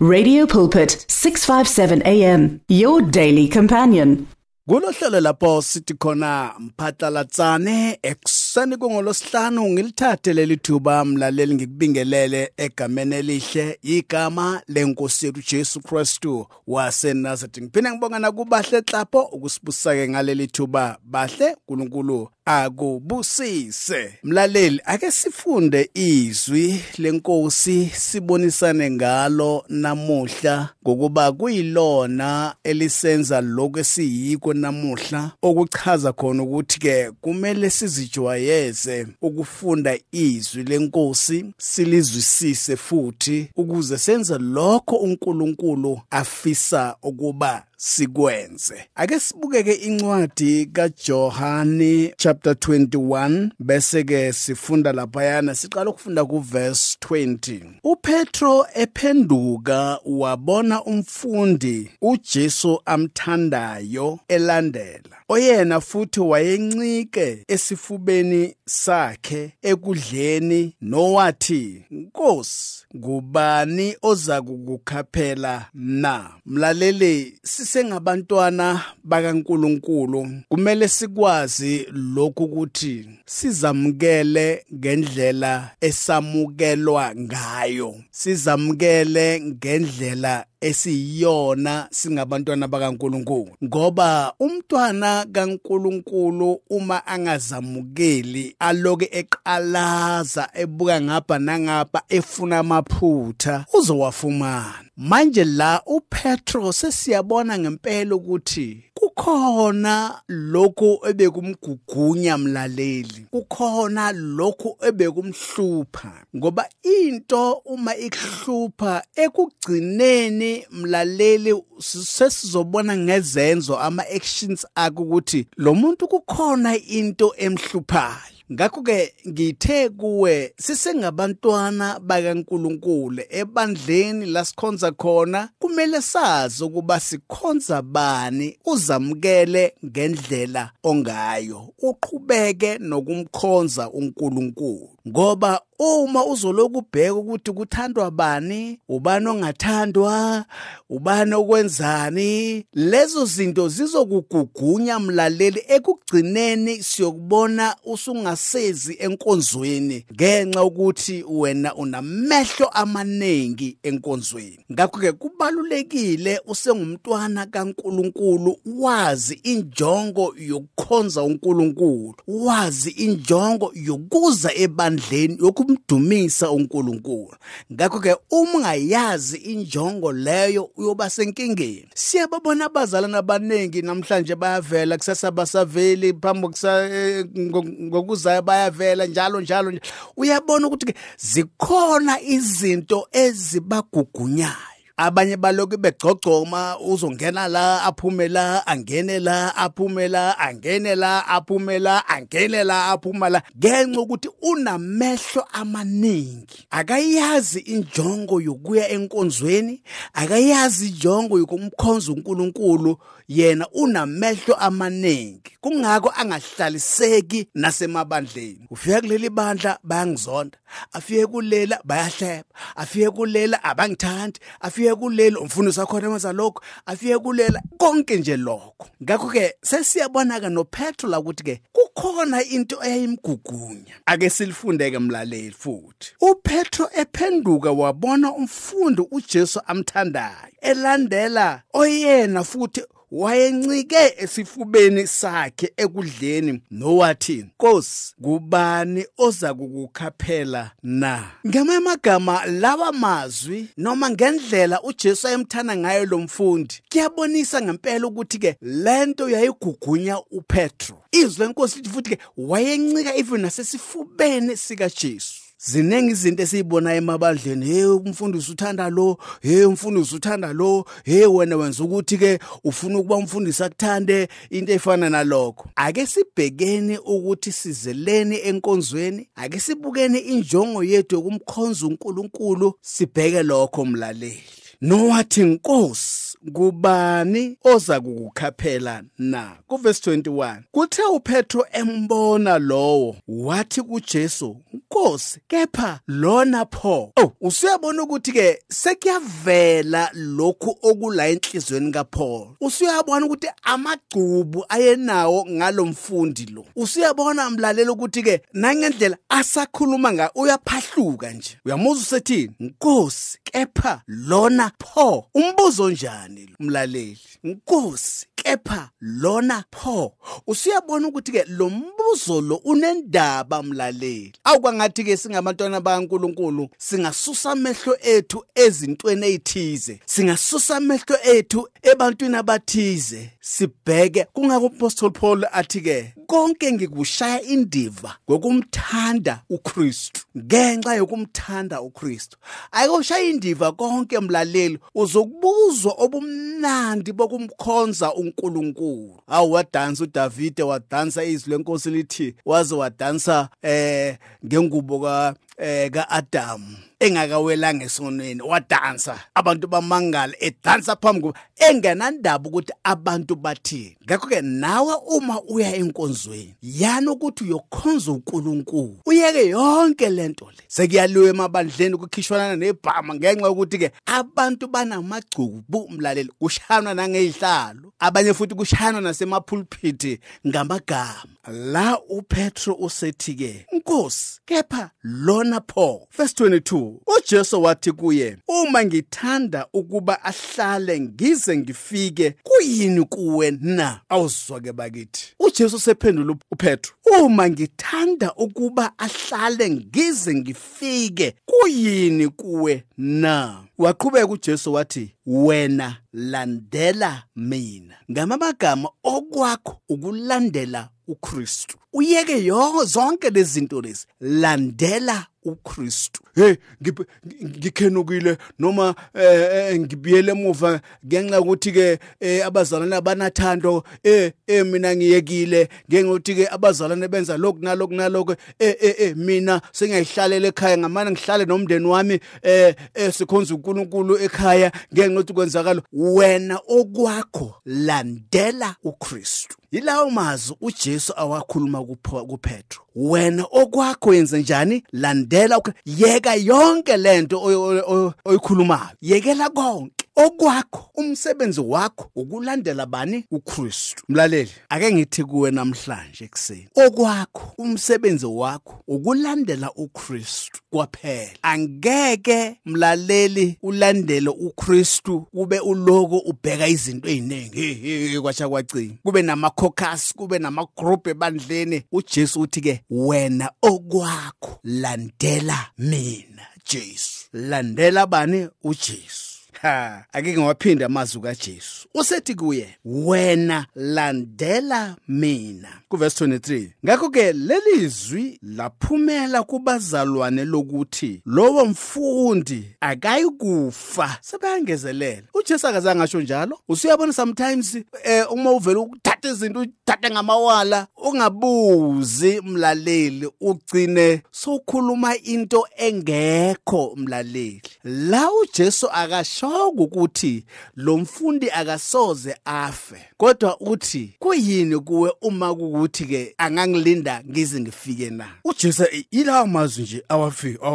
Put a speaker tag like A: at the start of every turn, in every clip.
A: Radio Pulpit 657 AM your daily companion.
B: kulohlelo lapho sithi khona mphatlalatsane ekuseni kungolosihlanu ngilithathe leli thuba mlaleli ngikubingelele egameni elihle igama lenkosi yethu Jesu Kristu waseNazaretha ngiphinde ngibonga nakubahle xapho ukusibusake ngaleli thuba bahle uNkulunkulu akubusise. Mlaleli ake sifunde izwi lenkosi sibonisane ngalo namuhla ngokuba kuyilona elisenza lokho esiyiko namuhla. Okuchaza khona ukuthi ke kumele sizijwayeze ukufunda izwi lenkosi silizwisise futhi ukuze senze lokho uNkulunkulu afisa ukuba sikwenze. Ake sibukeke incwadi kaJohani chapter 21 bese ke sifunda laphayana siqala ukufunda kuverse 20 uPetro ephenduka wabona umfundi uJesu amthandayo elandela. Oyena futhi wayencike esifubeni sakhe ekudleni nowathi Nkosi ngubani oza kukukhaphela na? Mlaleli sisengabantwana bakaNkuluNkulu kumele sikwazi lokhu ukuthi sizamukele ngendlela esamukelwa ngayo. Sizamukele ngendlela esiyiyona singabantwana bakaNkuluNkulu. Ngoba umntwana kaNkuluNkulu uma angazamukeli aloke eqalaza ebuka ngapha nangapha efuna amaphutha uzowafumana. Manje la uPetro sesiyabona ngempela ukuthi kukhona lokho ebekumgugunya mlaleli. Kukhona lokho ebekumhlupha. Ngoba into uma ikuhlupha ekugcineni mlaleli sesizobona ngezenzo ama actions akho ukuthi lo muntu kukhona into emhluphayo. Ngakho ke ngithe kuwe sisengabantwana bakaNkuluNkulu ebandleni lasikhonza khona kumele sazi ukuba sikhonza bani uzamukele ngendlela ongayo uqhubeke nokumkhonza uNkulunkulu. Ngoba uma uzoloku ubheka ukuthi kuthandwa bani ubani ongathandwa ubani okwenzani lezo zinto zizokugugunya mlaleli ekugcineni siyokubona usungasezi enkonzweni ngenxa ukuthi wena unamehlo amaningi enkonzweni. Ngakho ke kubalulekile usengumntwana kaNkuluNkulu wazi injongo yokukhonza uNkulunkulu wazi injongo yokuza ebandleni yokumdumisa uNkulunkulu. Ngakho ke uma ungayazi injongo leyo uyoba senkingeni siyababona abazalwane abaningi namhlanje bayavela kusasa basaveli phambi ngokuzayo bayavela njalo njalo uyabona ukuthi ke zikhona izinto ezibagugunyayo. Abanye baloku begcogcoma uzongena la aphume la angene la aphume la angene la aphume la angene la aphuma la. Ngenxa ukuthi unamehlo amaningi akayazi injongo yokuya enkonzweni akayazi injongo yokumkhonza uNkulunkulu yena unamehlo amaningi. Kungako angahlaliseki nasemabandleni. Ufika kuleli bandla bayangizonda. Afike kulela bayahleba. Afike kulela abangithandi. Afike kuleli umfundisi wakhona emenza lokho afike kulela konke nje lokho. Ngakho ke sesiyabona ke noPetro la ukuthi ke kukhona into eyayimgugunya. Ake silifundeke mlaleli futhi. uPetro ephenduka wabona umfundi uJesu amthandayo elandela oyena futhi wayencike esifubeni sakhe ekudleni nowathi Nkosi kubani oza kukukhaphela na? Ngamanye amagama lawa mazwi noma ngendlela uJesu ayemthana ngayo lo mfundi kuyabonisa ngempela ukuthi ke lento yayigugunya uPetro. Izwi lenkosi lithi futhi ke wayencika even nasesifubeni sika Jesu ziningi izinto esizibona emabandleni. Hey umfundisi uthanda lo. Hey umfundisi uthanda lo. Hey wena wenza ukuthi ke ufuna ukuba umfundisi akuthande into efana nalokho. Ake sibhekeni ukuthi sizeleni enkonzweni. Ake sibukeni injongo yethu yokumkhonza uNkulunkulu. Sibheke lokho mlaleli. Nowathi inkosi kubani oza kukukhaphela na? Kuverse 21 kuthe uPetro embona lowo wathi kuJesu Nkosi kepha lona pho? Oh usuyabona ukuthi ke sekuyavela lokhu okula enhlizweni kaPaul. Usuyabona ukuthi amagcubu ayenawo ngalomfundi lo. Usuyabona mlalela ukuthi ke nangendlela asakhuluma nga uyaphahluka nje. Uyamuzwa usethini Nkosi kepha lona pho? Umbuzo njani umlaleli. Nkosi! Kepha lona pho usuyabona ukuthi ke lo mbuzo lo unendaba mlaleli. Awukwangathi ke singabantwana bakaNkuluNkulu singasusa amehlo ethu ezintweni ezithize singasusa amehlo ethu ebantwini abathize. Sibheke kungako apostle Paul athi ke konke ngikushaya indiva ngokumthanda uKristu. Ngenxa yokumthanda uKristu. Ayikushaya indiva konke mlaleli. Uzokubuzwa obumnandi bokumkhonza uNkulunkulu awu wadansa uDavide wadansa izwi lenkosi lithi waze wadansa eh ngengubo ka eh kaAdam engakawelanga esonweni wadansa. Abantu bamangala edansa phambi kuba engenandaba ukuthi abantu bathini. Ngakho ke nawe uma uya enkonzweni yana ukuthi uyokhonza uNkulunkulu. Uyeke yonke lento le. Sekuyaliwe emabandleni ukukhishwana nebhama ngenxa yokuthi ke abantu banamagcubu umlaleli kushanwa nangezihlalo abanye futhi kushanwa nasemapulpit ngamagama. La uPetro usethi ke Nkosi kepha lona pho. Verse 22 uJesu wathi kuye uma ngithanda ukuba ahlale ngize ngifike kuyini kuwe na? Awuzwa ke bakithi. uJesu sephendula uPetro uma ngithanda ukuba ahlale ngize ngifike kuyini kuwe na? Waqhubeka uJesu wathi wena landela mina. Ngamagama okwakho ukulandela uKristu uyeke yonke zonke lezi zinto lezi landela uKristu. Hey ngikhenukile noma ngibiyele emuva ngenxa ukuthi ke abazalwane abanathando eh eh mina ngiyekile ngenxa ukuthi ke abazalwane benza lokhu nalokhu nalokho eh eh mina sengiyayihlalela ekhaya ngamana ngihlale nomndeni wami eh sikhonza uNkulunkulu ekhaya ngenxa ukuthi kwenzakala wena okwakho landela uKristu. Yilawo mazwi uJesu awakhuluma kuPetro wena okwakho yenze njani? Landela yeka yonke lento oyikhulumayo. Yekela konke. Okwakho umsebenzi wakho ukulandela bani? uKristu. Mlaleli ake ngithi kuwe namhlanje ekseni okwakho umsebenzi wakho ukulandela uKristu kwaphela. Angeke mlaleli ulandele uKristu kube uloko ubheka izinto eziningi. Kwacha kwacinga kube namakhokasi kube namagroup ebandleni. uJesu uthi ke wena okwakho landela mina Jesu. Landela bani? uJesu. Ha ake ngiwaphinde amazwi kaJesu. Usethi kuye wena landela mina. Kuverse 23 ngakho ke lelizwi laphumela kubazalwane lokuthi lowo mfundi akayikufa. Sebayangezelela. uJesu akazange asho njalo. Usuyabona sometimes eh uma uvela ukuthatha izinto uthathe ngamawala ungabuzi mlaleli ugcine sokhuluma into engekho mlaleli. La uJesu akasho ukuthi lo mfundi akasoze afe kodwa uthi kuyini kuwe uma ukuthi ke angangilinda ngize ngifike na? uJesu ilawa mazwi nje awafika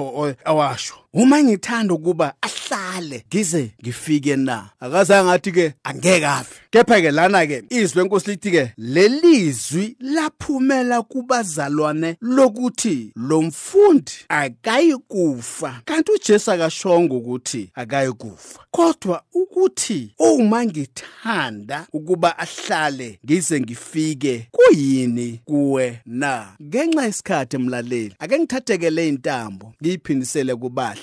B: awasho. Uma ngithanda ukuba ahlale ngize ngifike na? Akazange athi ke angeke afe. Kepha ke lana ke izwi lenkosi lithi ke lelizwi laphumela kubazalwane lokuthi lo mfundi akayikufa. Kanti uJesu akashongo ukuthi akayikufa. Kodwa ukuthi uma ngithanda ukuba ahlale ngize ngifike kuyini kuwe na? Ngenxa isikhathi emlaleli ake ngithathekele intambo ngiyiphindisele kubahle.